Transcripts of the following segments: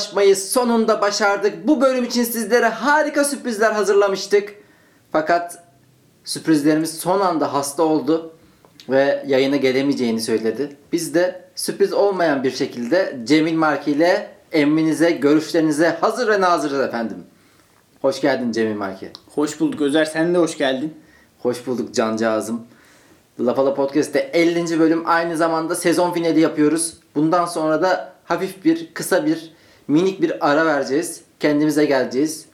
Lafola 50. bölüme ulaşmayı sonunda başardık. Bu bölüm için sizlere harika sürprizler hazırlamıştık. Fakat sürprizlerimiz son anda hasta oldu ve yayına gelemeyeceğini söyledi. Biz de sürpriz olmayan bir şekilde Cemil Marki ile emminize, görüşlerinize hazır ve nazırız efendim. Hoş geldin Cemil Marki. Hoş bulduk Özer sen de hoş geldin. Hoş bulduk cancağızım. Lafala Podcast'te 50. bölüm aynı zamanda sezon finali yapıyoruz. Bundan sonra da hafif bir, kısa bir, minik bir ara vereceğiz. Kendimize geleceğiz.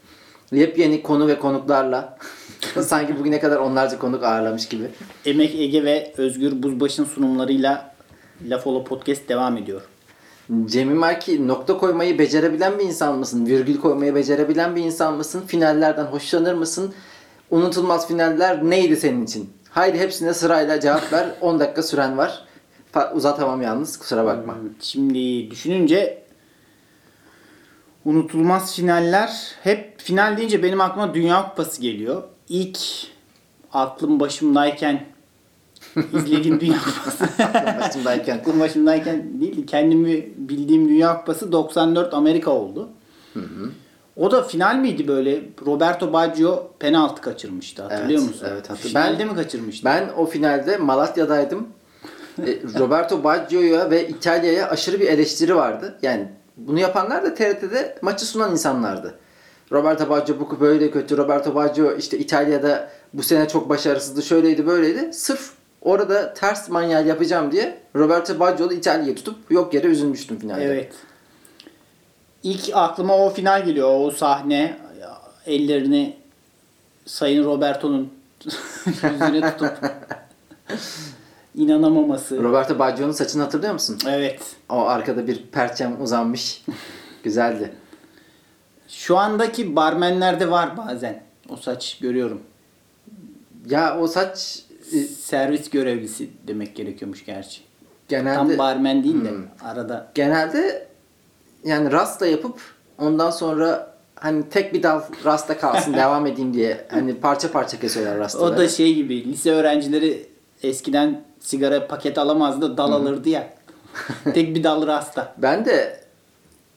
Yepyeni konu ve konuklarla. Sanki bugüne kadar onlarca konuk ağırlamış gibi. Emek Ege ve Özgür Buzbaş'ın sunumlarıyla Lafolo Podcast devam ediyor. Cemil Marki nokta koymayı becerebilen bir insan mısın? Virgül koymayı becerebilen bir insan mısın? Finallerden hoşlanır mısın? Unutulmaz finaller neydi senin için? Haydi hepsine sırayla cevap ver. 10 dakika süren var. Uzatamam yalnız kusura bakma. Şimdi düşününce unutulmaz finaller hep final deyince benim aklıma Dünya Kupası geliyor. İlk aklım başımdayken izlediğim Dünya Kupası. Başındayken. aklım başımdayken değil kendimi bildiğim Dünya Kupası 94 Amerika oldu. O da final miydi böyle? Roberto Baggio penaltı kaçırmıştı. Hatırlıyor Evet, musun? evet, hatırlıyorum. Finalde Ben- mi kaçırmıştı? Ben o finalde Malatya'daydım. E, Roberto Baggio'ya ve İtalya'ya aşırı bir eleştiri vardı. Yani bunu yapanlar da TRT'de maçı sunan insanlardı. Roberto Baggio bu böyle kötü. Roberto Baggio işte İtalya'da bu sene çok başarısızdı. Şöyleydi böyleydi. Sırf orada ters manyal yapacağım diye Roberto Baggio'lu İtalya'yı tutup yok yere üzülmüştüm finalde. Evet. İlk aklıma o final geliyor. O sahne ellerini Sayın Roberto'nun yüzüne tutup inanamaması. Roberto Baggio'nun saçını hatırlıyor musun? Evet. O arkada bir perçem uzanmış. Güzeldi. Şu andaki barmenlerde var bazen. O saç görüyorum. Ya o saç e, Servis görevlisi demek gerekiyormuş gerçi. genelde Tam barmen değil de Hmm. arada. genelde yani rasta yapıp ondan sonra hani tek bir dal rasta kalsın devam edeyim diye hani parça parça kesiyorlar rastaları. O da şey gibi lise öğrencileri eskiden sigara paketi alamazdı dal alırdı ya. Tek bir dal rasta. Ben de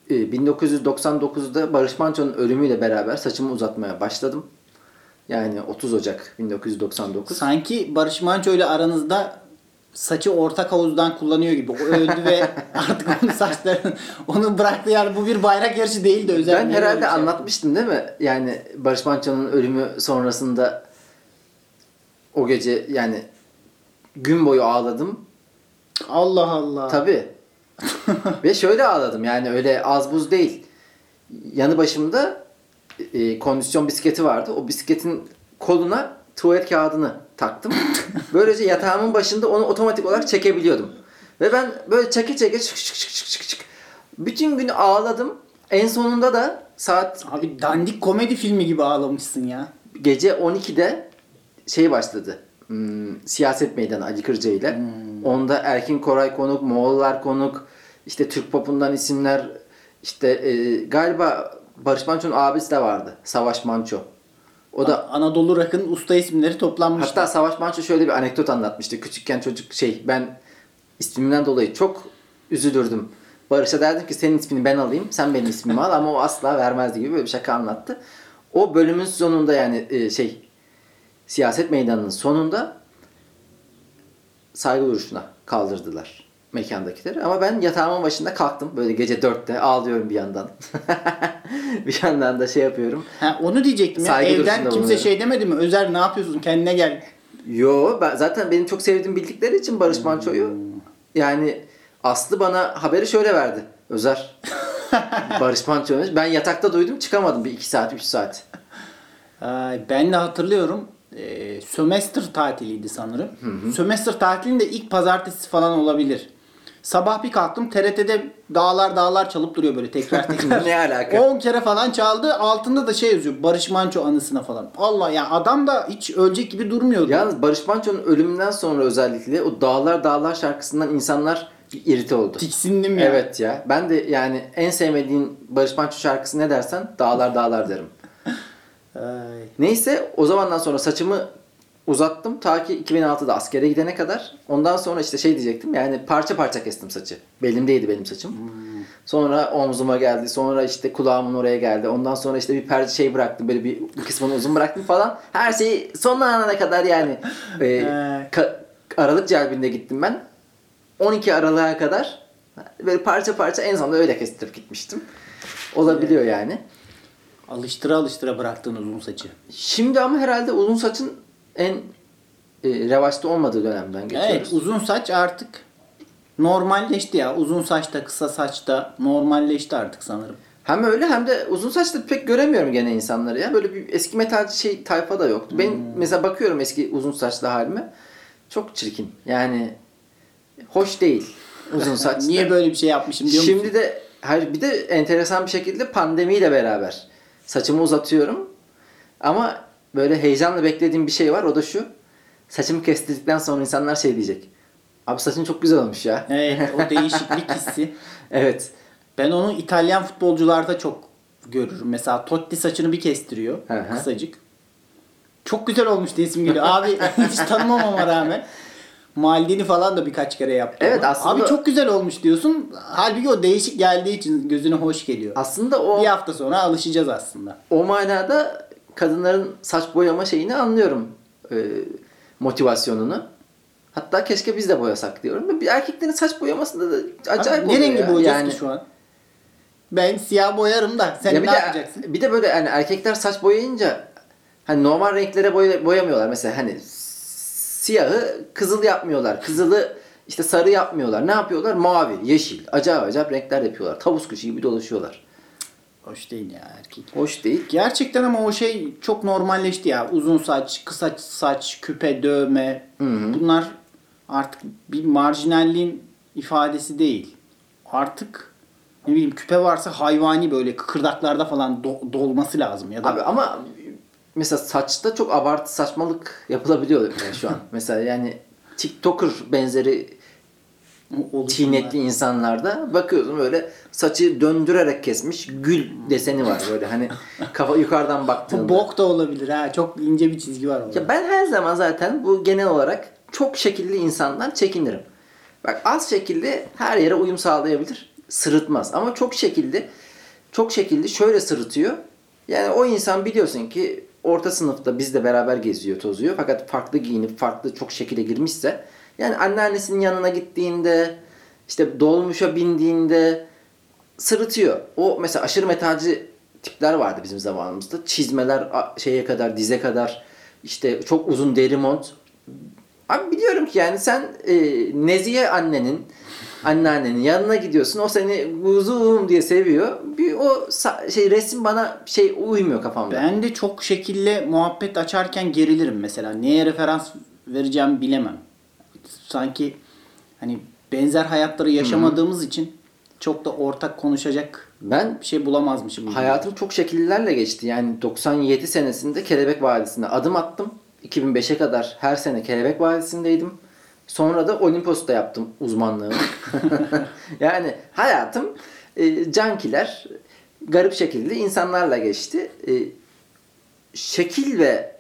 e, 1999'da Barış Manço'nun ölümüyle beraber saçımı uzatmaya başladım. Yani 30 Ocak 1999. Sanki Barış Manço ile aranızda saçı ortak havuzdan kullanıyor gibi. O öldü ve artık onun saçlarını onu bıraktı yani bu bir bayrak yarışı değildi özel. Ben herhalde şey anlatmıştım değil mi? Yani Barış Manço'nun ölümü sonrasında o gece yani gün boyu ağladım. Allah Allah. Tabii. Ve şöyle ağladım yani öyle az buz değil. Yanı başımda e, kondisyon bisikleti vardı. O bisikletin koluna tuvalet kağıdını taktım. Böylece yatağımın başında onu otomatik olarak çekebiliyordum. Ve ben böyle çeke çeke çık çık çık çık çık çık. Bütün gün ağladım. En sonunda da saat Abi dandik komedi filmi gibi ağlamışsın ya. gece 12'de şey başladı. Hmm, siyaset meydanı Ali Kırca ile. Onda Erkin Koray konuk, Moğollar konuk, işte Türk popundan isimler, işte e, galiba Barış Manço'nun abisi de vardı. Savaş Manço. O da Anadolu Rock'ın usta isimleri toplanmıştı. hatta Savaş Manço şöyle bir anekdot anlatmıştı. Küçükken çocuk şey ben ismimden dolayı çok üzülürdüm. Barış'a derdim ki senin ismini ben alayım, sen benim ismimi al ama o asla vermezdi gibi böyle bir şaka anlattı. O bölümün sonunda yani e, şey siyaset meydanının sonunda saygı duruşuna kaldırdılar mekandakileri. Ama ben yatağımın başında kalktım böyle gece dörtte ağlıyorum bir yandan. bir yandan da şey yapıyorum. Ha, onu diyecektim ya. Saygı Evden kimse bulunuyorum. şey demedi mi? Özer ne yapıyorsun? Kendine gel. Yo ben zaten benim çok sevdiğim bildikleri için Barış Manço'yu yani Aslı bana haberi şöyle verdi. Özer. Barış Manço'yu ben yatakta duydum çıkamadım bir iki saat üç saat. Ay, ben de hatırlıyorum. Ee, sömestr tatiliydi sanırım. Sömestr tatilinde ilk pazartesi falan olabilir. Sabah bir kalktım TRT'de dağlar dağlar çalıp duruyor böyle tekrar tekrar. Ne alaka? 10 kere falan çaldı. Altında da şey yazıyor. Barış Manço anısına falan. Allah ya adam da hiç ölecek gibi durmuyordu. Yalnız Barış Manço'nun ölümünden sonra özellikle o Dağlar Dağlar şarkısından insanlar irite oldu. Tiksindim ya. Evet ya. Ben de yani en sevmediğin Barış Manço şarkısı ne dersen Dağlar Dağlar derim. Ay. Neyse o zamandan sonra saçımı uzattım ta ki 2006'da askere gidene kadar. Ondan sonra işte şey diyecektim yani parça parça kestim saçı. Belimdeydi benim saçım. Sonra omzuma geldi. Sonra işte kulağımın oraya geldi. Ondan sonra işte bir perde şey bıraktım. Böyle bir, kısmını uzun bıraktım falan. Her şeyi son anına kadar yani e, ka- Aralık celbinde gittim ben. 12 Aralık'a kadar böyle parça parça en sonunda öyle kestirip gitmiştim. Olabiliyor yani. Alıştıra alıştıra bıraktığın uzun saçı. Şimdi ama herhalde uzun saçın en e, revaçta olmadığı dönemden geçiyoruz. Evet uzun saç artık normalleşti ya. Uzun saçta kısa saçta normalleşti artık sanırım. Hem öyle hem de uzun saçlı pek göremiyorum gene insanları ya. Böyle bir eski metalci şey tayfa da yoktu. Ben Hmm. mesela bakıyorum eski uzun saçlı halime. Çok çirkin. Yani hoş değil uzun saç. Niye böyle bir şey yapmışım diyor musun? Şimdi de hayır bir de enteresan bir şekilde pandemiyle beraber saçımı uzatıyorum. Ama böyle heyecanla beklediğim bir şey var. O da şu. Saçımı kestirdikten sonra insanlar şey diyecek. Abi saçın çok güzel olmuş ya. Evet o değişiklik hissi. evet. Ben onu İtalyan futbolcularda çok görürüm. Mesela Totti saçını bir kestiriyor. Kısacık. Çok güzel olmuş diye isim geliyor. Abi hiç tanımamama rağmen. Maldini falan da birkaç kere yaptı. Evet, onu. aslında- Abi çok güzel olmuş diyorsun. Halbuki o değişik geldiği için gözüne hoş geliyor. Aslında o Bir hafta sonra alışacağız aslında. o manada kadınların saç boyama şeyini anlıyorum. Ee, motivasyonunu. Hatta keşke biz de boyasak diyorum. Bir erkeklerin saç boyamasında da acayip Abi, ne oluyor rengi ya. boyayacağız yani, ki şu an? Ben siyah boyarım da sen Ya ne de, yapacaksın? Bir de böyle yani erkekler saç boyayınca hani normal renklere boya- boyamıyorlar. Mesela hani siyahı kızıl yapmıyorlar. Kızılı işte sarı yapmıyorlar. Ne yapıyorlar? Mavi, yeşil. Acayip acayip renkler yapıyorlar. Tavus kuşu gibi dolaşıyorlar. Hoş değil ya erkek. Hoş değil. Gerçekten ama o şey çok normalleşti ya. Uzun saç, kısa saç, küpe, dövme. Bunlar artık bir marjinalliğin ifadesi değil. Artık ne bileyim küpe varsa hayvani böyle kıkırdaklarda falan do- dolması lazım ya da Abi ama mesela saçta çok abartı saçmalık yapılabiliyor yani şu an. mesela yani TikToker benzeri çiğnetli insanlarda bakıyorsun böyle saçı döndürerek kesmiş gül deseni var böyle hani kafa yukarıdan Bu baktığında. bok da olabilir ha. Çok ince bir çizgi var orada. Ya ben her zaman zaten bu genel olarak çok şekilli insandan çekinirim. Bak az şekilli her yere uyum sağlayabilir. Sırıtmaz. Ama çok şekilli çok şekilli şöyle sırıtıyor. Yani o insan biliyorsun ki orta sınıfta bizle beraber geziyor, tozuyor. Fakat farklı giyinip farklı çok şekilde girmişse yani anneannesinin yanına gittiğinde işte dolmuşa bindiğinde sırıtıyor. O mesela aşırı metalci tipler vardı bizim zamanımızda. Çizmeler şeye kadar, dize kadar işte çok uzun deri mont. Abi biliyorum ki yani sen e, Nezihe annenin anneannenin yanına gidiyorsun. O seni uzun diye seviyor. Bir o şey resim bana şey uymuyor kafamda. Ben de çok şekilde muhabbet açarken gerilirim mesela. Neye referans vereceğimi bilemem. Sanki hani benzer hayatları yaşamadığımız için çok da ortak konuşacak Ben bir şey bulamazmışım. gibi. Hayatım çok şekillerle geçti. Yani 97 senesinde Kelebek Vadisi'nde adım attım. 2005'e kadar her sene Kelebek Vadisi'ndeydim. Sonra da Olimpos'ta yaptım uzmanlığımı. yani hayatım e, cankiler garip şekilde insanlarla geçti. E, şekil ve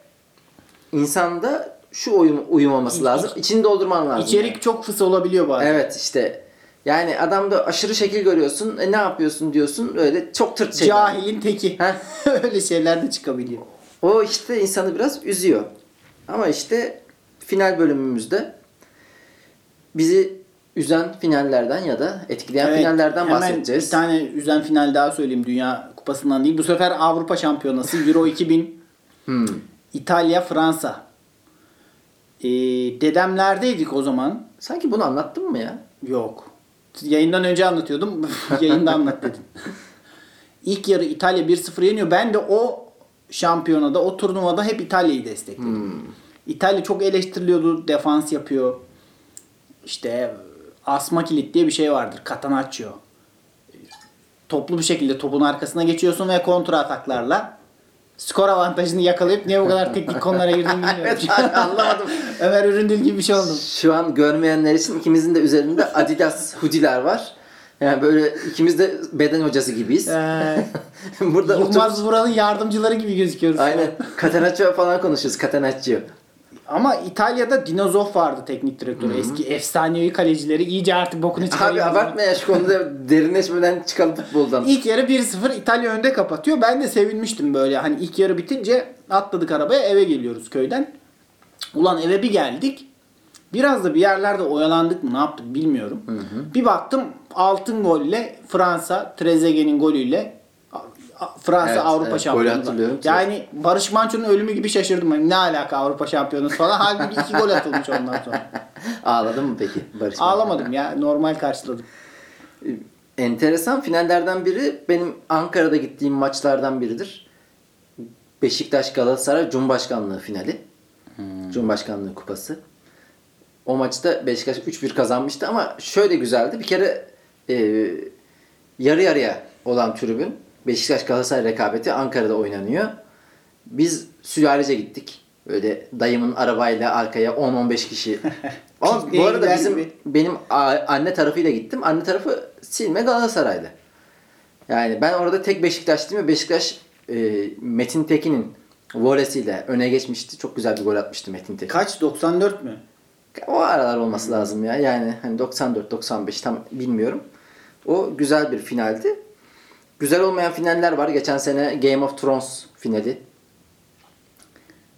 insanda şu uyum, uyum olması İç- lazım. İçini doldurman lazım. İçerik çok fıs olabiliyor bazen. Evet işte yani adamda aşırı şekil görüyorsun. E, ne yapıyorsun diyorsun. Öyle çok tırt şeyler. Cahilin teki. Öyle şeyler de çıkabiliyor. O işte insanı biraz üzüyor. Ama işte final bölümümüzde bizi üzen finallerden ya da etkileyen Evet, finallerden hemen bahsedeceğiz. bir tane üzen final daha söyleyeyim Dünya Kupası'ndan değil. Bu sefer Avrupa Şampiyonası Euro 2000 Hmm. İtalya Fransa. Ee, dedemlerdeydik o zaman. Sanki bunu anlattın mı ya? Yok. Yayından önce anlatıyordum. Yayında anlat dedin. İlk yarı İtalya 1-0 yeniyor. Ben de o şampiyonada, o turnuvada hep İtalya'yı destekledim. İtalya çok eleştiriliyordu. Defans yapıyor. İşte asma kilit diye bir şey vardır. Catenaccio. Toplu bir şekilde topun arkasına geçiyorsun ve kontra ataklarla skor avantajını yakalayıp niye bu kadar teknik konulara girdiğimi bilmiyorum. Evet, anlamadım. Ömer Üründül gibi bir şey oldu. Şu an görmeyenler için ikimizin de üzerinde Adidas hoodiler var. Yani böyle ikimiz de beden hocası gibiyiz. Ee, Burada Yılmaz Vural'ın yardımcıları gibi gözüküyoruz. aynen Catenaccio falan konuşuyoruz. Catenaccio. Ama İtalya'da Dinozof vardı teknik direktörü. Eski efsanevi kalecileri iyice artık bokunu Abi çıkarıyor. abartma ya şu konuda derinleşmeden çıkalım futboldan. İlk yarı 1-0 İtalya önde kapatıyor. Ben de sevinmiştim böyle. Hani ilk yarı bitince atladık arabaya eve geliyoruz köyden. Ulan eve bir geldik. Biraz da bir yerlerde oyalandık mı ne yaptık bilmiyorum. Bir baktım altın golle Fransa Trezeguet'in golüyle Fransa Evet, Avrupa evet, şampiyonu. Yani Barış Manço'nun ölümü gibi şaşırdım. Hani ne alaka Avrupa şampiyonu falan. Halbuki iki gol atılmış ondan sonra. Ağladın mı peki Barış? Ağlamadım ya normal karşıladım. Enteresan finallerden biri benim Ankara'da gittiğim maçlardan biridir. Beşiktaş Galatasaray Cumhurbaşkanlığı finali. Cumhurbaşkanlığı kupası. O maçta Beşiktaş 3-1 kazanmıştı ama şöyle güzeldi. Bir kere e, yarı yarıya olan tribün Beşiktaş Galatasaray rekabeti Ankara'da oynanıyor. Biz sülalece gittik. Böyle dayımın arabayla arkaya 10-15 kişi. Ama bu arada bizim gibi. benim anne tarafıyla gittim. Anne tarafı Silme Galatasaray'dı. Yani ben orada tek Beşiktaşlıyım ve Beşiktaş e, Metin Tekin'in volesiyle öne geçmişti. Çok güzel bir gol atmıştı Metin Tekin. Kaç? 94 mü? O aralar olması lazım ya. Yani hani 94 95 tam bilmiyorum. O güzel bir finaldi. Güzel olmayan finaller var. Geçen sene Game of Thrones finali.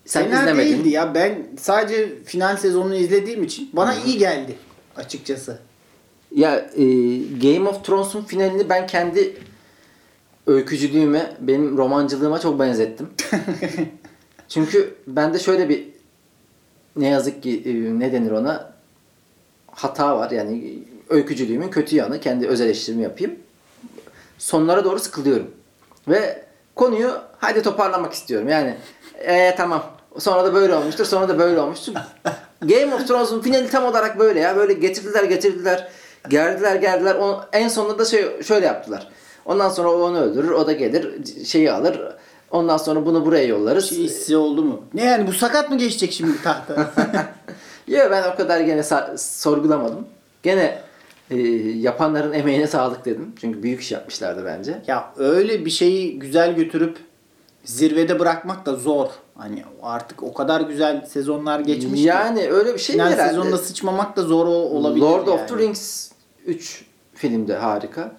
Sen Fena izlemedin. değildi ya. Ben sadece final sezonunu izlediğim için bana iyi geldi açıkçası. Ya e, Game of Thrones'un finalini ben kendi öykücülüğüme, benim romancılığıma çok benzettim. Çünkü bende şöyle bir ne yazık ki e, ne denir ona hata var. Yani öykücülüğümün kötü yanı. Kendi öz eleştirimi yapayım. Sonlara doğru sıkılıyorum. Ve konuyu hadi toparlamak istiyorum. Yani ee, tamam. Sonra da böyle olmuştur. Sonra da böyle olmuştur. Game of Thrones'un finali tam olarak böyle ya. Böyle getirdiler getirdiler. Gerdiler gerdiler. O, en sonunda da şey, şöyle yaptılar. Ondan sonra o onu öldürür. O da gelir şeyi alır. Ondan sonra bunu buraya yollarız. Şey hissi oldu mu? Ne yani bu sakat mı geçecek şimdi tahta? Ya ben o kadar gene sorgulamadım. Gene e, yapanların emeğine sağlık dedim. Çünkü büyük iş yapmışlardı bence. ya öyle bir şeyi güzel götürüp zirvede bırakmak da zor. Hani artık o kadar güzel sezonlar geçmiş. ki. yani öyle bir şey Final herhalde. sezonunda sıçmamak da zor olabilir. Lord of yani. the Rings 3 filmde harika.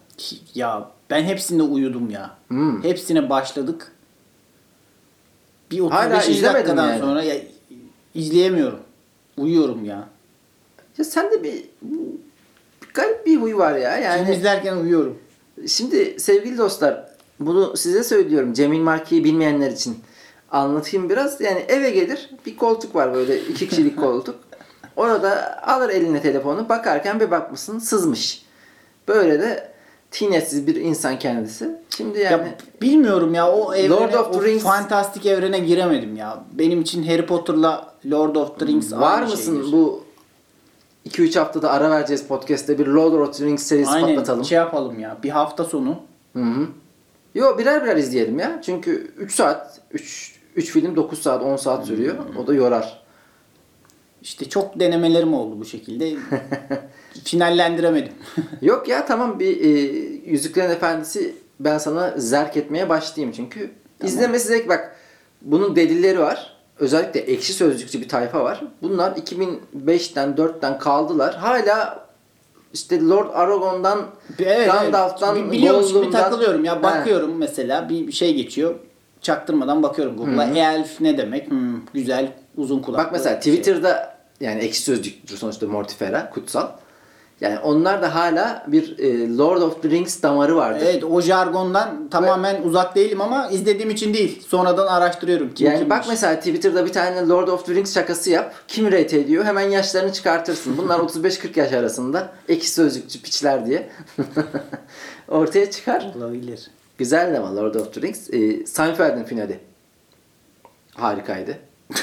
Ya ben hepsinde uyudum ya. Hmm. Hepsine başladık. Bir Hala 35. izlemedin dakikadan yani. sonra ya, izleyemiyorum. Uyuyorum ya. Ya sende bir, bir garip bir huy var ya. Film Yani izlerken uyuyorum. şimdi sevgili dostlar bunu size söylüyorum. Cemil Marki'yi bilmeyenler için anlatayım biraz. Yani eve gelir bir koltuk var böyle iki kişilik koltuk. Orada alır eline telefonu bakarken bir bakmışsın sızmış. Böyle de tinetsiz bir insan kendisi. Şimdi yani Ya bilmiyorum ya o evrene, Lord of the o Rings- fantastik evrene giremedim ya. Benim için Harry Potter'la Lord of the Rings var aynı mısın şeydir. bu 2-3 haftada ara vereceğiz podcast'te bir Lord of the Rings serisi Aynen patlatalım. şey yapalım ya. Bir hafta sonu Hı hı. Yo birer birer izleyelim ya. Çünkü 3 saat 3 3 film 9 saat 10 saat sürüyor. O da yorar. işte çok denemelerim oldu bu şekilde. Finallendiremedim. Yok ya tamam bir e, Yüzüklerin Efendisi ben sana zerk etmeye başlayayım çünkü. İzlemesi zevk bak. Bunun delilleri var. Özellikle ekşi sözlükçü bir tayfa var. Bunlar 2005'ten 4'ten kaldılar. Hala işte Lord Aragon'dan Evet, Gandalf'tan evet. Bi- Biliyormuş gibi takılıyorum ya. He. Bakıyorum mesela bir şey geçiyor. Çaktırmadan bakıyorum Google'a. Elf ne demek? Hmm, güzel uzun kulaklı. Bak mesela şey. Twitter'da yani ekşi sözlükçü sonuçta Mortifera, kutsal. Yani onlar da hala bir e, Lord of the Rings damarı vardır. Evet o jargondan tamamen uzak değilim ama izlediğim için değil. Sonradan araştırıyorum. Kim yani kimmiş. bak mesela Twitter'da bir tane Lord of the Rings şakası yap. Kim rate ediyor? Hemen yaşlarını çıkartırsın. Bunlar 35-40 yaş arasında. Ekşi sözlükçü piçler diye. Ortaya çıkar. Olabilir. Güzeldi ama Lord of the Rings. E, Seinfeld'in finali. Harikaydı.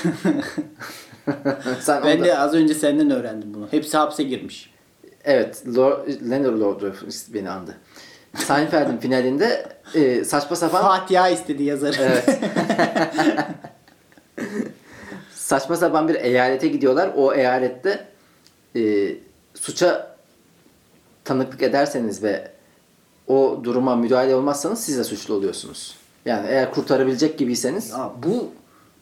Sen Ben onda- de az önce senden öğrendim bunu. Hepsi hapse girmiş. Evet, Leonard Rings beni andı. Seinfeld'in finalinde e, saçma sapan Fatiha istedi yazarı. Evet. saçma sapan bir eyalete gidiyorlar. O eyalette e, suça tanıklık ederseniz ve o duruma müdahale olmazsanız siz de suçlu oluyorsunuz. Yani eğer kurtarabilecek gibiyseniz Ya bu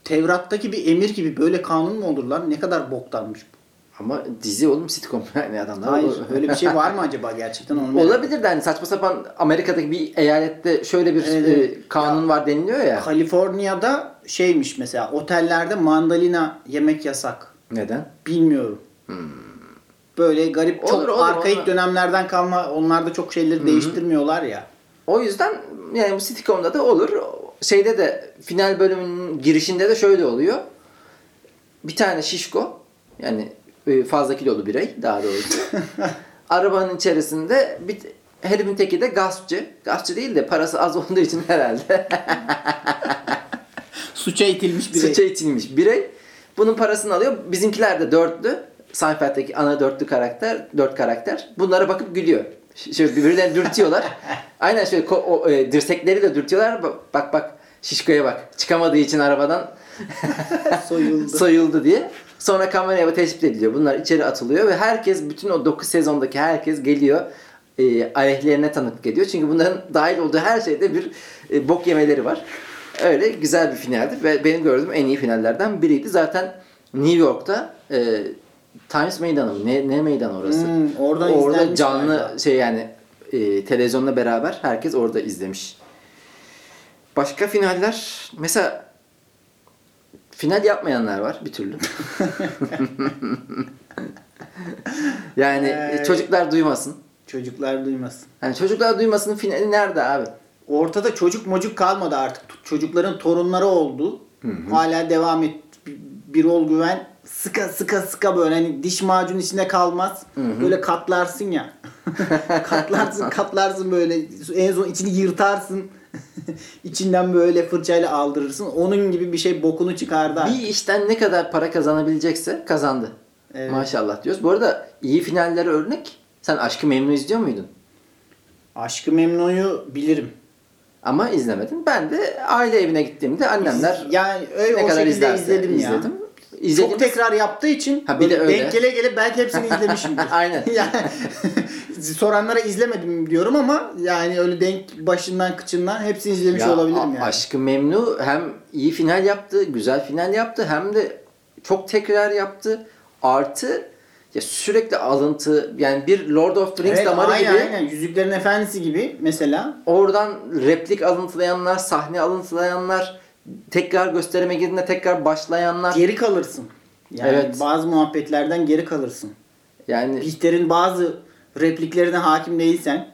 Tevrat'taki bir emir gibi böyle kanun mu olur lan? Ne kadar boktanmış bu. Ama dizi oğlum sitcom yani adamlar. Hayır o- öyle bir şey var mı acaba gerçekten onu Olabilir de hani saçma sapan Amerika'daki bir eyalette şöyle bir Evet, e, kanun var deniliyor ya. Kaliforniya'da şeymiş mesela otellerde mandalina yemek yasak. Neden? Bilmiyorum. Böyle garip çok Olur, olur, arkaik olur. dönemlerden kalma onlarda çok şeyleri değiştirmiyorlar ya. O yüzden yani bu sitcom'da da olur. Şeyde de final bölümünün girişinde de şöyle oluyor. Bir tane şişko yani fazla kilolu birey daha doğrusu. arabanın içerisinde bir herifin teki de gaspçı. Gaspçı değil de parası az olduğu için herhalde. Suça itilmiş biri. Suça itilmiş birey. Bunun parasını alıyor. Bizimkiler de dörtlü. Seinfeld'deki ana dörtlü karakter, dört karakter. Bunlara bakıp gülüyor. Şöyle birbirlerini dürtüyorlar. Aynen şöyle ko- o, e, dirsekleri de dürtüyorlar. Bak bak, bak şişkoya bak. Çıkamadığı için arabadan Soyuldu. soyuldu diye. Sonra kameraya tespit ediliyor. Bunlar içeri atılıyor ve herkes bütün o 9 sezondaki herkes geliyor. E, aleyhlerine tanıklık ediyor. Çünkü bunların dahil olduğu her şeyde bir e, bok yemeleri var. Öyle güzel bir finaldi ve benim gördüğüm en iyi finallerden biriydi. Zaten New York'ta e, Times Meydanı mı? Ne, ne meydan orası? Hmm, oradan orada canlı galiba. şey yani e, televizyonla beraber herkes orada izlemiş. Başka finaller mesela final yapmayanlar var bir türlü. yani Ee, çocuklar duymasın. Çocuklar duymasın. Yani çocuklar duymasının finali nerede abi? Ortada çocuk mocuk kalmadı artık. Çocukların torunları oldu. Hala devam et. Bir ol güven sıka sıka sıka böyle hani diş macun içinde kalmaz. Böyle katlarsın ya. katlarsın katlarsın böyle en son içini yırtarsın. İçinden böyle fırçayla aldırırsın. Onun gibi bir şey bokunu çıkardı. artık. Bir işten ne kadar para kazanabilecekse kazandı. Evet. Maşallah diyoruz. Bu arada iyi finallere örnek. Sen Aşkı Memnu izliyor muydun? Aşkı Memnu'yu bilirim. Ama izlemedin. Ben de aile evine gittiğimde annemler Yani öyle ne o kadar izlerse izledim ya. izledim. İzlediğimiz- Çok tekrar yaptığı için Ha, bir de öyle. denk gele gele belki hepsini izlemişimdir. Aynen. yani, soranlara izlemedim diyorum ama yani öyle denk başından kıçından hepsini izlemiş Ya, olabilirim yani. Aşkı Memnu hem iyi final yaptı, güzel final yaptı hem de çok tekrar yaptı. Artı ya sürekli alıntı yani bir Lord of the Rings Evet, damarı aynen, gibi aynen. Yüzüklerin Efendisi gibi mesela. oradan replik alıntılayanlar, sahne alıntılayanlar, tekrar gösterime girdiğinde tekrar başlayanlar. Geri kalırsın. Yani Evet. bazı muhabbetlerden geri kalırsın. Yani Bihter'in bazı repliklerine hakim değilsen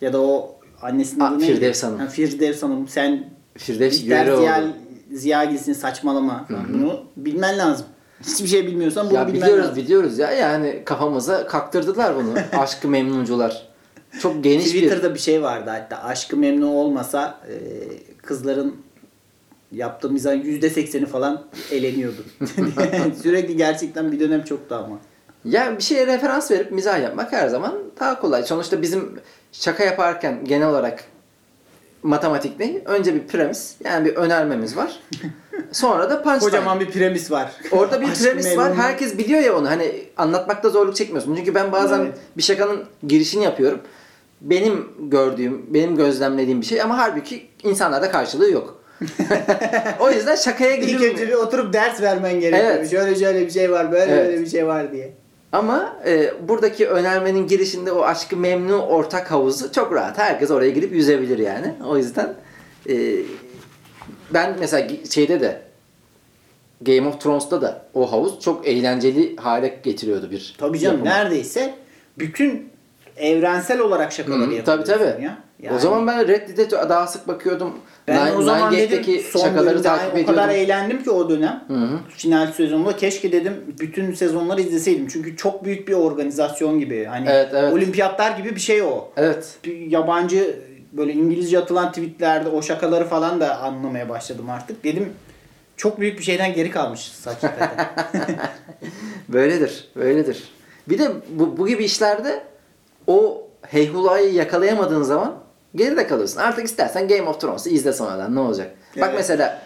ya da o annesinin adı neydi? Firdevs Hanım. Ha, Firdevs Hanım sen Firdevs. Ziya, Ziya Gilsin saçmalama. Bunu bilmen lazım. Hiçbir şey bilmiyorsan bunu Ya bilmen biliyoruz lazım. biliyoruz ya yani kafamıza kaktırdılar bunu. Aşkı Memnuncular. Çok geniş bir Twitter'da bir şey vardı hatta aşkı memnun olmasa e, kızların yaptığı mizahın %80'i falan eleniyordu. Sürekli gerçekten bir dönem çoktu ama. Ya bir şeye referans verip mizah yapmak her zaman daha kolay. Sonuçta bizim şaka yaparken genel olarak matematik ne? Önce bir premis yani bir önermemiz var. Sonra da punchline. Kocaman bir premis var. Orada bir premis var. Herkes biliyor ya onu. Hani anlatmakta zorluk çekmiyorsun. Çünkü ben bazen Evet. bir şakanın girişini yapıyorum. Benim gördüğüm, benim gözlemlediğim bir şey ama halbuki insanlarda karşılığı yok. o yüzden şakaya İlk gidilmiyor. önce bir oturup ders vermen gerekiyor. Evet. Şöyle şöyle bir şey var, böyle Evet. böyle bir şey var diye. Ama e, buradaki önermenin girişinde o aşkı memnu ortak havuzu çok rahat. Herkes oraya girip yüzebilir yani. O yüzden e, ben mesela şeyde de Game of Thrones'ta da o havuz çok eğlenceli hale getiriyordu bir Tabii canım yapımı. neredeyse bütün evrensel olarak şakaları Hı, yapıyorsun tabii tabii. ya. O Yani zaman ben Red Dead'e daha sık bakıyordum. ben Nine- o zaman Nine dedim son şakaları takip o kadar ediyordum. eğlendim ki o dönem. hı. Final sezonunda keşke dedim bütün sezonları izleseydim. Çünkü çok büyük bir organizasyon gibi. Hani Evet, evet. olimpiyatlar gibi bir şey o. Evet. Bir yabancı böyle İngilizce atılan tweetlerde o şakaları falan da anlamaya başladım artık. Dedim çok büyük bir şeyden geri kalmışız hakikaten. Böyledir. Böyledir. Bir de bu, bu gibi işlerde o heyhulayı yakalayamadığın zaman geride kalıyorsun. Artık istersen Game of Thrones'u izle sonradan ne olacak? Bak Evet. mesela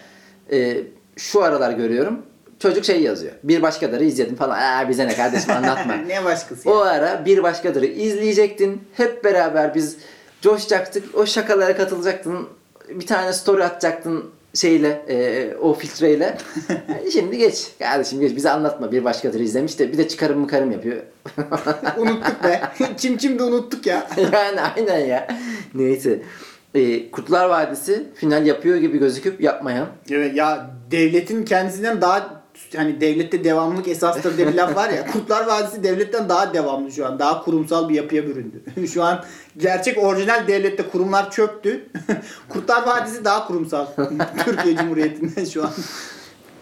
e, şu aralar görüyorum. Çocuk şey yazıyor. Bir başkaları izledim falan. Aa, bize ne kardeşim anlatma. ne başkası ya? o ara bir başkaları izleyecektin. Hep beraber biz coşacaktık. O şakalara katılacaktın. Bir tane story atacaktın. Şeyle e, o filtreyle. Şimdi geç. Kardeşim geç bize anlatma. Bir başkadır izlemiş de bir de çıkarım mı karım yapıyor. unuttuk be. Kim kim de unuttuk ya. yani aynen ya. Neyse. E, Kurtlar Vadisi final yapıyor gibi gözüküp yapmayan. Evet ya devletin kendisinden daha hani devlette devamlılık esastır diye bir laf var ya. Kurtlar Vadisi devletten daha devamlı şu an. Daha kurumsal bir yapıya büründü. şu an gerçek orijinal devlette kurumlar çöktü. Kurtlar Vadisi daha kurumsal. Türkiye Cumhuriyeti'nde şu an.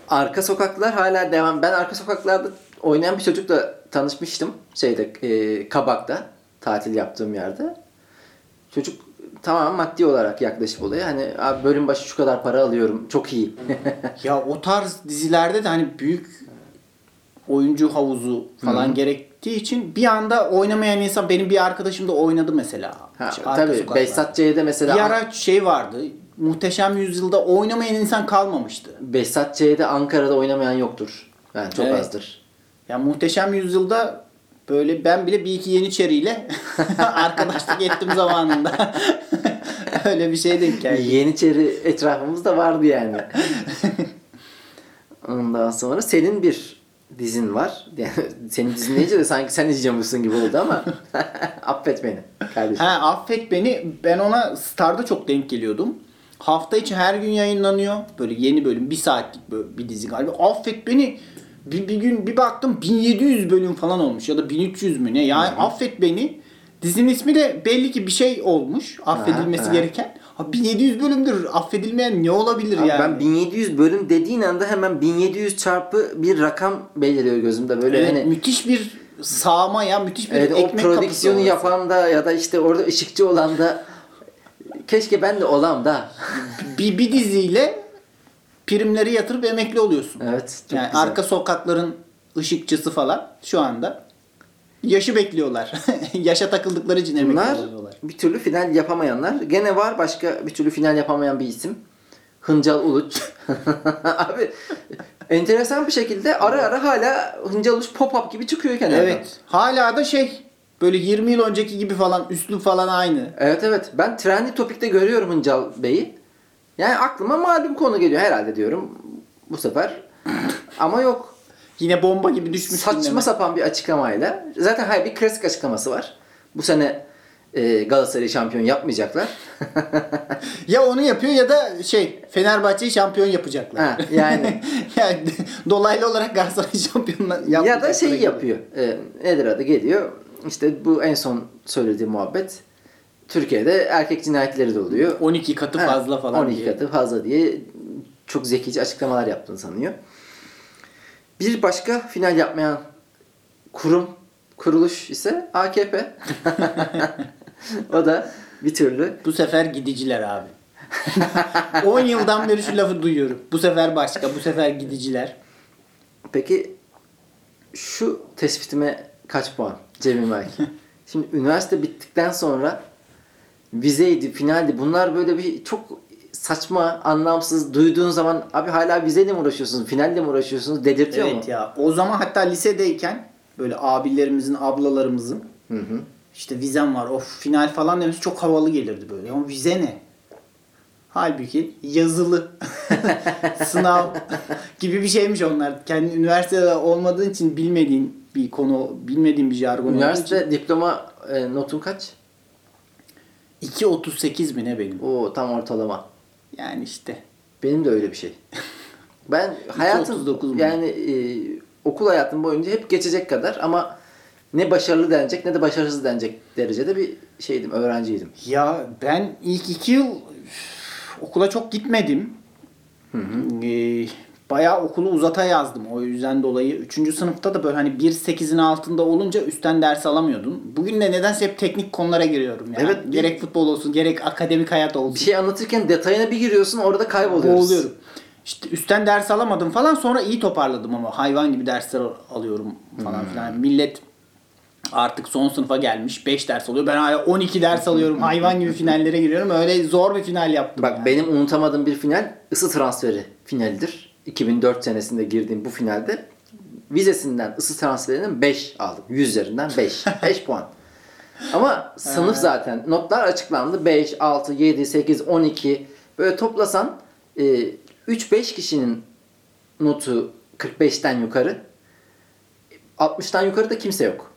Arka sokaklar hala devam. Ben arka sokaklarda oynayan bir çocukla tanışmıştım. Şeyde e, Kabak'ta tatil yaptığım yerde. Çocuk tamamen maddi olarak yaklaşıp olaya. Hani abi bölüm başı şu kadar para alıyorum. Çok iyi. Ya o tarz dizilerde de hani büyük oyuncu havuzu falan gerektiği için bir anda oynamayan insan benim bir arkadaşım da oynadı mesela. ha, İşte tabii. Behzat Ç'de mesela Bir ara şey vardı. Muhteşem Yüzyılda oynamayan insan kalmamıştı. Behzat Ç'de Ankara'da oynamayan yoktur. Yani çok Evet. azdır. Ya Muhteşem Yüzyılda böyle ben bile bir iki Yeniçeriyle arkadaşlık ettim zamanında. Öyle bir şey denk geldi. Yeniçeri etrafımızda vardı yani. Ondan sonra senin bir dizin var. Yani senin dizin deyince de sanki sen izleyeceğimmişsin gibi oldu ama affet beni kardeşim. Ha affet beni. Ben ona Star'da çok denk geliyordum. Hafta içi her gün yayınlanıyor. Böyle yeni bölüm. Bir saatlik böyle bir dizi galiba. Affet beni. Bir, bir gün bir baktım 1700 bölüm falan olmuş. Ya da 1300 mü ne? Yani affet beni. Dizinin ismi de belli ki bir şey olmuş. Affedilmesi ha. gereken. Ha 1700 bölümdür. Affedilmeyen ne olabilir Abi yani? Ben 1700 bölüm dediğin anda hemen 1700 çarpı bir rakam beliriyor gözümde. Böyle Evet, hani müthiş bir sağma ya. Müthiş bir evet, o ekmek prodüksiyonu kapısı yapan da ya da işte orada ışıkçı olan da keşke ben de olam da. bir, bir diziyle primleri yatırıp emekli oluyorsun. Evet. Yani güzel. arka sokakların ışıkçısı falan şu anda yaşı bekliyorlar. Yaşa takıldıkları için emekli Bunlar oluyorlar. bir türlü final yapamayanlar. Gene var başka bir türlü final yapamayan bir isim. Hıncal Uluç. Abi enteresan bir şekilde ara ara hala Hıncal Uluç pop-up gibi çıkıyor kenardan. Evet. Hala da şey böyle 20 yıl önceki gibi falan üslup falan aynı. Evet evet. Ben Trendy Topik'te görüyorum Hıncal Bey'i. Yani aklıma malum konu geliyor herhalde diyorum bu sefer. Ama yok. Yine bomba gibi düşmüş Saçma gündeme. sapan bir açıklamayla. Zaten hayır bir klasik açıklaması var. Bu sene e, Galatasaray'ı şampiyon yapmayacaklar. Ya onu yapıyor ya da şey Fenerbahçe'yi şampiyon yapacaklar. Ha, yani. yani dolaylı olarak Galatasaray şampiyonla ya da yapmayacaklar şey yapıyor. E, nedir adı geliyor. İşte bu en son söylediği muhabbet. Türkiye'de erkek cinayetleri de oluyor. 12 katı Ha, fazla falan 12 diye. katı fazla diye çok zekice açıklamalar yaptığını sanıyor. Bir başka final yapmayan kurum, kuruluş ise AKP. o da bir türlü Bu sefer gidiciler abi. 10 yıldan beri şu lafı duyuyorum. Bu sefer başka, bu sefer gidiciler. Peki şu tespitime kaç puan Cemil Berk? Şimdi üniversite bittikten sonra vizeydi, finaldi. Bunlar böyle bir çok saçma, anlamsız duyduğun zaman abi hala vizeyle mi uğraşıyorsunuz, finalle mi uğraşıyorsunuz dedirtiyor Evet mu? ya. O zaman hatta lisedeyken böyle abilerimizin, ablalarımızın Hı hı. işte vizem var, of final falan demesi çok havalı gelirdi böyle. Ama vize ne? Halbuki yazılı sınav gibi bir şeymiş onlar. Kendi üniversitede olmadığın için bilmediğin bir konu, bilmediğin bir jargon. Üniversite diploma e, notun kaç? 2.38 mi ne benim? O tam ortalama. Yani işte. Benim de öyle bir şey. Ben 2.39 hayatım yani e, okul hayatım boyunca hep geçecek kadar ama ne başarılı denecek ne de başarısız denecek derecede bir şeydim, öğrenciydim. Ya ben ilk iki yıl okula çok gitmedim. Ee, bayağı okulu uzata yazdım. O yüzden dolayı 3. sınıfta da böyle hani 1.8'in altında olunca üstten ders alamıyordun. Bugün de nedense hep teknik konulara giriyorum. Yani. Evet, Gerek futbol olsun gerek akademik hayat olsun. Bir şey anlatırken detayına bir giriyorsun orada kayboluyoruz. Boğuluyorum. İşte üstten ders alamadım falan sonra iyi toparladım ama hayvan gibi dersler alıyorum falan filan. Millet artık son sınıfa gelmiş 5 ders alıyor. Ben hala 12 ders alıyorum. hayvan gibi finallere giriyorum. Öyle zor bir final yaptım. Bak yani. benim unutamadığım bir final ısı transferi finalidir. 2004 senesinde girdiğim bu finalde vizesinden ısı transferinden 5 aldım. 100 üzerinden 5. 5 puan. Ama sınıf zaten notlar açıklandı. 5, 6, 7, 8, 12 böyle toplasan e, 3-5 kişinin notu 45'ten yukarı 60'tan yukarı da kimse yok.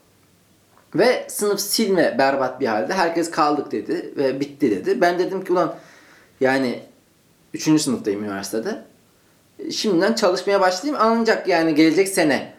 Ve sınıf silme berbat bir halde. Herkes kaldık dedi ve bitti dedi. Ben dedim ki ulan yani 3. sınıftayım üniversitede. Şimdiden çalışmaya başlayayım ancak yani gelecek sene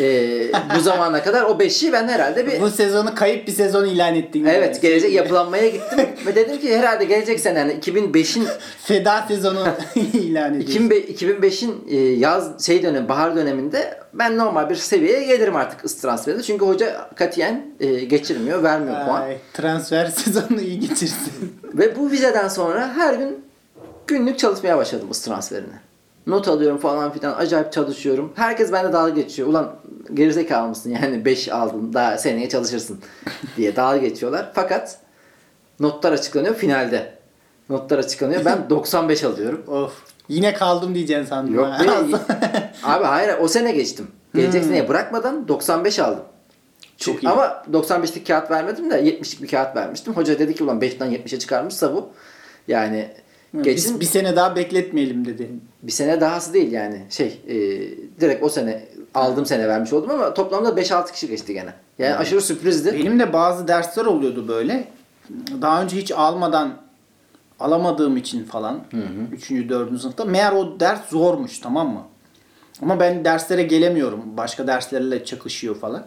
e, bu zamana kadar o 5'i ben herhalde bir Bu sezonu kayıp bir sezon ilan ettin. yani. Evet gelecek yapılanmaya gittim ve dedim ki herhalde gelecek sene yani 2005'in Feda sezonu ilan ediyorsun. 2005'in e, yaz şey dönemi bahar döneminde ben normal bir seviyeye gelirim artık transferde. Çünkü hoca katiyen e, geçirmiyor, vermiyor puan. Ay, transfer sezonu iyi geçirsin. Ve bu vizeden sonra her gün günlük çalışmaya başladım ısı transferini. Not alıyorum falan filan acayip çalışıyorum. Herkes bende dalga geçiyor. Ulan gerizekalı mısın yani 5 aldın daha seneye çalışırsın diye dalga geçiyorlar. Fakat notlar açıklanıyor finalde. Notlar açıklanıyor. Ben 95 alıyorum. of. Yine kaldım diyeceksin sandım. Yok be. Abi hayır o sene geçtim. Gelecek seneye bırakmadan 95 aldım. Çok iyi. Ama 95'lik kağıt vermedim de 70'lik bir kağıt vermiştim. Hoca dedi ki ulan 5'ten 70'e çıkarmışsa bu. Yani geçsin Biz bir sene daha bekletmeyelim dedi. bir sene dahası değil yani. Şey e, direkt o sene aldığım sene vermiş oldum ama toplamda 5-6 kişi geçti gene. Yani aşırı sürprizdi. Benim de bazı dersler oluyordu böyle. Daha önce hiç almadan alamadığım için falan. 3. 4. sınıfta. Meğer o ders zormuş tamam mı? Ama ben derslere gelemiyorum. Başka derslerle çakışıyor falan.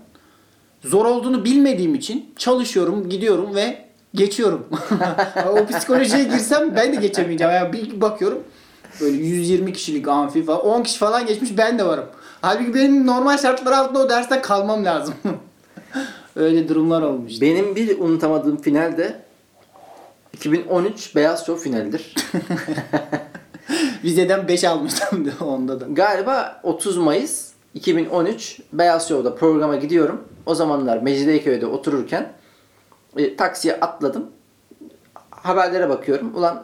Zor olduğunu bilmediğim için çalışıyorum, gidiyorum ve geçiyorum. o psikolojiye girsem ben de geçemeyeceğim. Yani bir bakıyorum böyle 120 kişilik amfi falan 10 kişi falan geçmiş ben de varım. Halbuki benim normal şartlar altında o derste kalmam lazım. Öyle durumlar olmuş. Benim bir unutamadığım final de 2013 Beyaz Show finalidir. Vizeden 5 almıştım da onda da. Galiba 30 Mayıs 2013 Beyaz Show'da programa gidiyorum. O zamanlar Mecidiyeköy'de otururken e, taksiye atladım. Haberlere bakıyorum. Ulan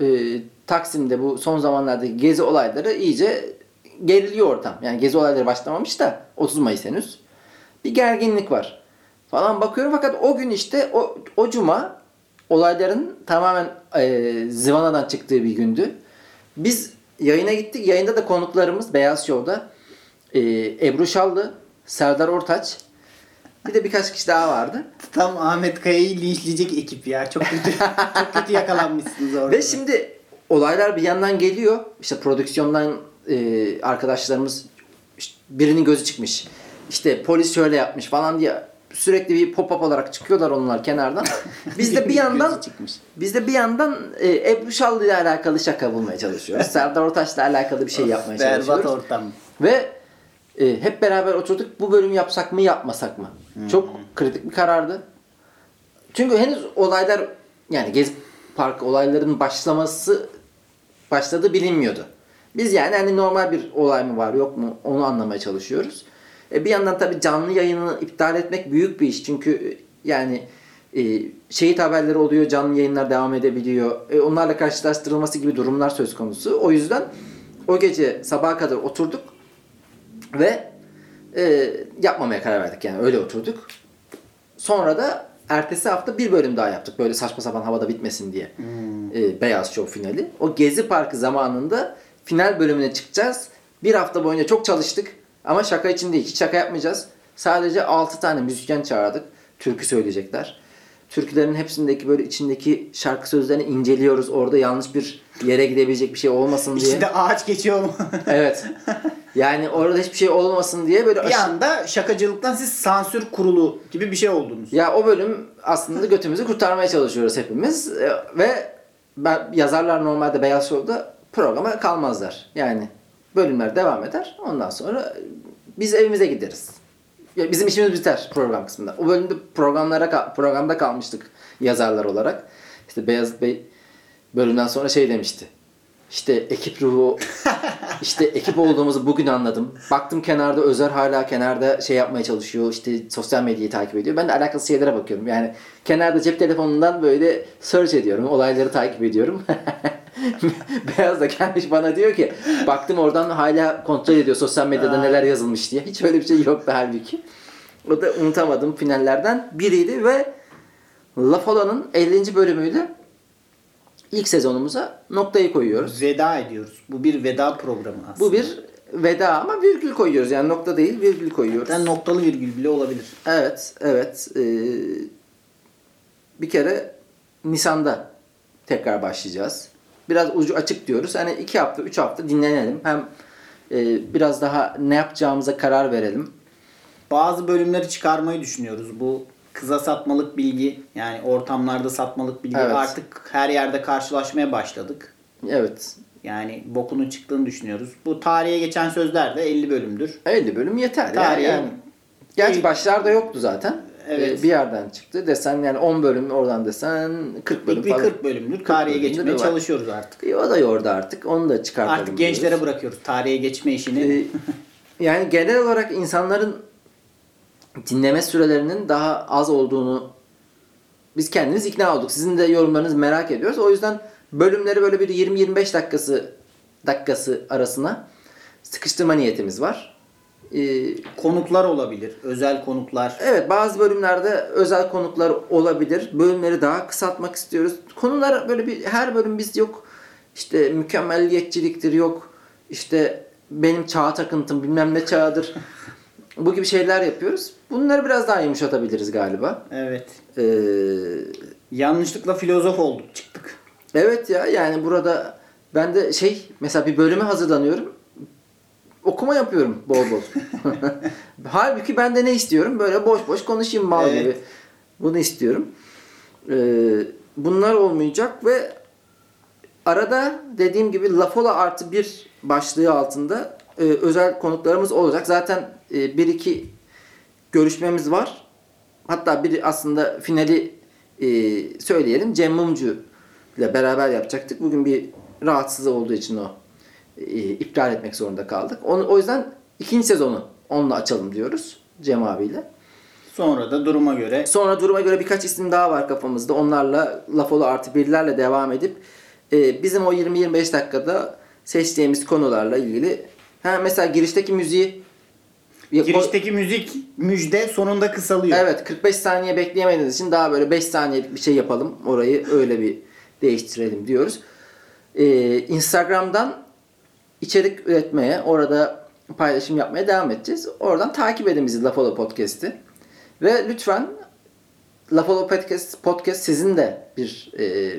e, Taksim'de bu son zamanlardaki gezi olayları iyice geriliyor ortam. Yani gezi olayları başlamamış da 30 Mayıs henüz. Bir gerginlik var. Falan bakıyorum fakat o gün işte o, o cuma olayların tamamen e, zıvanadan çıktığı bir gündü. Biz yayına gittik. Yayında da konuklarımız Beyaz Show'da e, Ebru Şallı, Serdar Ortaç bir de birkaç kişi daha vardı. Tam Ahmet Kaya'yı linçleyecek ekip ya. Çok kötü, çok kötü yakalanmışsınız orada. Ve şimdi olaylar bir yandan geliyor. İşte prodüksiyondan e, arkadaşlarımız işte birinin gözü çıkmış. İşte polis şöyle yapmış falan diye sürekli bir pop-up olarak çıkıyorlar onlar kenardan. Biz de bir yandan biz de bir yandan e, Ebru Şallı ile alakalı şaka bulmaya çalışıyoruz. Serdar Ortaç'la alakalı bir şey yapmaya Berbat çalışıyoruz. ortam. Ve e, hep beraber oturduk bu bölümü yapsak mı yapmasak mı? Çok kritik bir karardı. Çünkü henüz olaylar yani Gezi Park olaylarının başlaması başladığı bilinmiyordu. Biz yani hani normal bir olay mı var yok mu onu anlamaya çalışıyoruz. E, bir yandan tabii canlı yayını iptal etmek büyük bir iş. Çünkü yani e, şehit haberleri oluyor, canlı yayınlar devam edebiliyor. E, onlarla karşılaştırılması gibi durumlar söz konusu. O yüzden o gece sabaha kadar oturduk ve e, yapmamaya karar verdik yani öyle oturduk. Sonra da ertesi hafta bir bölüm daha yaptık böyle saçma sapan havada bitmesin diye. E, Beyaz Show finali. O Gezi Parkı zamanında final bölümüne çıkacağız. Bir hafta boyunca çok çalıştık ama şaka için değil. Hiç şaka yapmayacağız. Sadece 6 tane müzisyen çağırdık. Türkü söyleyecekler. Türkülerin hepsindeki böyle içindeki şarkı sözlerini inceliyoruz. Orada yanlış bir yere gidebilecek bir şey olmasın diye. İçinde ağaç geçiyor mu? Evet. Yani orada hiçbir şey olmasın diye böyle bir aşı- anda şakacılıktan siz sansür kurulu gibi bir şey oldunuz. Ya o bölüm aslında götümüzü kurtarmaya çalışıyoruz hepimiz Ee, ve ben, yazarlar normalde Beyaz Show'da programa kalmazlar. Yani bölümler devam eder. Ondan sonra biz evimize gideriz. Ya bizim işimiz biter program kısmında. O bölümde programlara programda kalmıştık yazarlar olarak. İşte Beyaz Bey bölümden sonra şey demişti. İşte ekip ruhu, işte ekip olduğumuzu bugün anladım. Baktım kenarda Özer hala kenarda şey yapmaya çalışıyor. İşte sosyal medyayı takip ediyor. Ben de alakasız şeylere bakıyorum. Yani kenarda cep telefonundan böyle search ediyorum. Olayları takip ediyorum. Beyaz da gelmiş bana diyor ki baktım oradan hala kontrol ediyor sosyal medyada neler yazılmış diye. Hiç öyle bir şey yoktu halbuki. O da unutamadığım finallerden biriydi ve Laf Olan'ın 50. bölümüydü. ilk sezonumuza noktayı koyuyoruz. Veda ediyoruz. Bu bir veda programı aslında. Bu bir veda ama virgül koyuyoruz. Yani nokta değil virgül koyuyoruz. Hatta noktalı virgül bile olabilir. Evet, evet. Ee, bir kere Nisan'da tekrar başlayacağız. Biraz ucu açık diyoruz. Hani iki hafta, üç hafta dinlenelim. Hem e, biraz daha ne yapacağımıza karar verelim. Bazı bölümleri çıkarmayı düşünüyoruz. Bu kıza satmalık bilgi yani ortamlarda satmalık bilgi Evet. artık her yerde karşılaşmaya başladık. Evet. Yani bokunun çıktığını düşünüyoruz. Bu tarihe geçen sözler de 50 bölümdür. 50 bölüm yeter. Tarihe- yani. yani. Gerçi başlarda yoktu zaten. Evet. Ee, bir yerden çıktı. Desen yani 10 bölüm oradan desen 40 bölüm İlk bir falan. 40 bölümdür. Tarihe bölümdür geçmeye çalışıyoruz artık. E, o da yordu artık. Onu da çıkartalım. Artık gençlere diyoruz. bırakıyoruz tarihe geçme işini. Ee, yani genel olarak insanların dinleme sürelerinin daha az olduğunu biz kendimiz ikna olduk. Sizin de yorumlarınızı merak ediyoruz. O yüzden bölümleri böyle bir 20-25 dakikası dakikası arasına sıkıştırma niyetimiz var. Ee, konuklar olabilir. Özel konuklar. evet bazı bölümlerde özel konuklar olabilir. Bölümleri daha kısaltmak istiyoruz. Konular böyle bir her bölüm biz yok işte mükemmelliyetçiliktir yok işte benim çağ takıntım bilmem ne çağıdır. Bu gibi şeyler yapıyoruz. Bunları biraz daha yumuşatabiliriz galiba. Evet. Ee, Yanlışlıkla filozof olduk çıktık. evet ya yani burada ben de şey mesela bir bölüme hazırlanıyorum. Okuma yapıyorum bol bol. Halbuki ben de ne istiyorum? Böyle boş boş konuşayım mal Evet. gibi. Bunu istiyorum. Ee, bunlar olmayacak ve arada dediğim gibi Lafola artı bir başlığı altında e, özel konuklarımız olacak. Zaten e, bir iki görüşmemiz var. Hatta biri aslında finali e, söyleyelim. Cem Mumcu ile beraber yapacaktık. Bugün bir rahatsızlığı olduğu için o e, iptal etmek zorunda kaldık. Onu, o yüzden ikinci sezonu onunla açalım diyoruz Cem abiyle. Sonra da duruma göre Sonra duruma göre birkaç isim daha var kafamızda. Onlarla Lafolu artı birlerle devam edip e, bizim o 20-25 dakikada seçtiğimiz konularla ilgili ha, mesela girişteki müziği girişteki müzik müjde sonunda kısalıyor. Evet 45 saniye bekleyemediğiniz için daha böyle 5 saniyelik bir şey yapalım. Orayı öyle bir değiştirelim diyoruz. Ee, Instagram'dan içerik üretmeye, orada paylaşım yapmaya devam edeceğiz. Oradan takip edin bizi Lafolo Podcast'i. Ve lütfen Lafolo Podcast, Podcast sizin de bir e,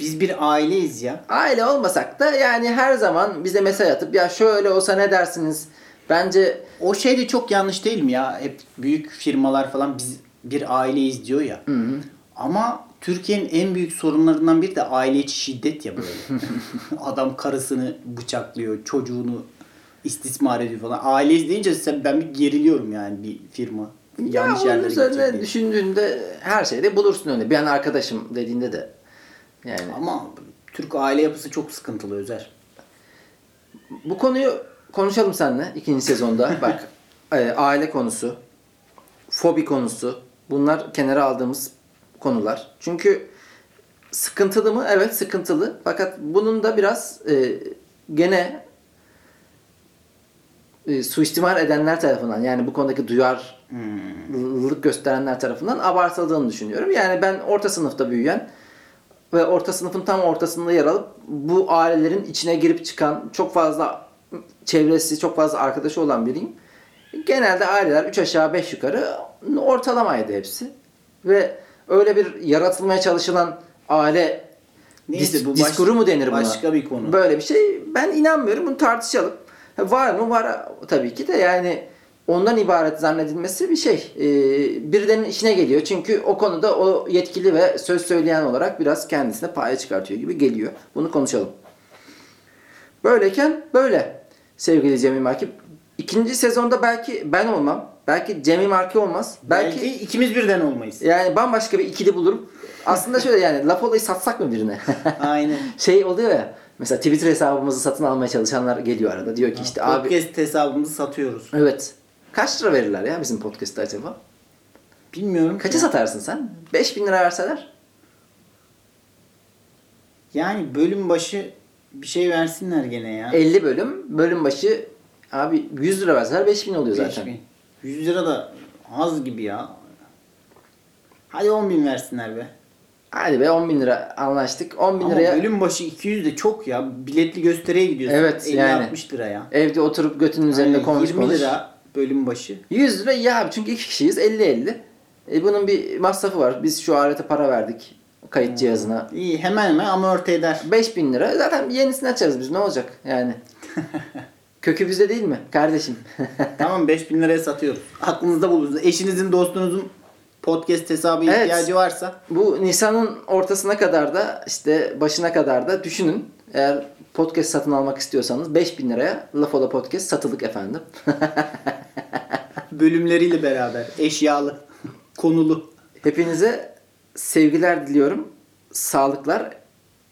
Biz bir aileyiz ya. aile olmasak da yani her zaman bize mesaj atıp ya şöyle olsa ne dersiniz? Bence O şey de çok yanlış değil mi ya? Hep büyük firmalar falan biz bir aileyiz diyor ya. Ama Türkiye'nin en büyük sorunlarından biri de aile içi şiddet ya böyle. Adam karısını bıçaklıyor, çocuğunu istismar ediyor falan. Aileyiz deyince sen- ben bir geriliyorum yani bir firma. Yanlış ya onun yerlere üzerine gidecek diye. düşündüğünde her şeyde bulursun önüne. Bir an arkadaşım dediğinde de yani Ama Türk aile yapısı çok sıkıntılı Özer. Bu konuyu konuşalım seninle ikinci sezonda. Bak e, aile konusu, fobi konusu bunlar kenara aldığımız konular. Çünkü sıkıntılı mı? Evet sıkıntılı. Fakat bunun da biraz e, gene e, suistimal edenler tarafından yani bu konudaki duyarlılık gösterenler tarafından abartıldığını düşünüyorum. Yani ben orta sınıfta büyüyen ve orta sınıfın tam ortasında yer alıp bu ailelerin içine girip çıkan çok fazla çevresi, çok fazla arkadaşı olan biriyim. Genelde aileler 3 aşağı 5 yukarı ortalamaydı hepsi. Ve öyle bir yaratılmaya çalışılan aile Neyse, dis- bu baş- diskuru mu denir buna? başka bir konu. Böyle bir şey ben inanmıyorum. Bunu tartışalım. Var mı? Var tabii ki de yani ondan ibaret zannedilmesi bir şey. Ee, birilerinin işine geliyor. Çünkü o konuda o yetkili ve söz söyleyen olarak biraz kendisine paya çıkartıyor gibi geliyor. Bunu konuşalım. Böyleyken böyle sevgili Cemil Marki. İkinci sezonda belki ben olmam. Belki Cemil Marki olmaz. Belki, Belki, ikimiz birden olmayız. yani bambaşka bir ikili bulurum. Aslında şöyle yani laf olayı satsak mı birine? Aynen. şey oluyor ya. Mesela Twitter hesabımızı satın almaya çalışanlar geliyor arada. Diyor ki işte abi Podcast hesabımızı satıyoruz. evet. Kaç lira verirler ya bizim podcast'ta acaba? Bilmiyorum. Kaça ki. satarsın sen? 5000 lira verseler? Yani bölüm başı bir şey versinler gene ya. 50 bölüm. Bölüm başı abi 100 lira verseler 5000 oluyor zaten. 5000. 100 lira da az gibi ya. Hadi 10 bin versinler be. Hadi be 10 bin lira anlaştık. 10 bin Ama liraya bölüm başı 200 de çok ya. Biletli gösteriye gidiyorsun. Evet, 50 yani. 60 lira ya. evde oturup götünün üzerinde Aynen, konuş 20 konuş. lira bölüm başı. 100 lira ya abi çünkü iki kişiyiz 50-50. E bunun bir masrafı var. Biz şu alete para verdik. Kayıt cihazına. İyi hemen hemen amorti eder. 5000 lira. Zaten yenisini açarız biz. Ne olacak yani? Kökü bizde değil mi kardeşim? tamam 5000 liraya satıyoruz. Aklınızda bulunsun. Eşinizin dostunuzun podcast hesabı Evet. ihtiyacı varsa Bu Nisan'ın ortasına kadar da işte başına kadar da düşünün. Eğer podcast satın almak istiyorsanız 5000 liraya Lafola Podcast satılık efendim. bölümleriyle beraber eşyalı, konulu. Hepinize sevgiler diliyorum. Sağlıklar,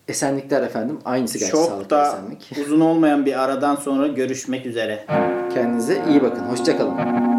esenlikler efendim. Aynısı gerçi Çok da esenlik. uzun olmayan bir aradan sonra görüşmek üzere. Kendinize iyi bakın. Hoşçakalın.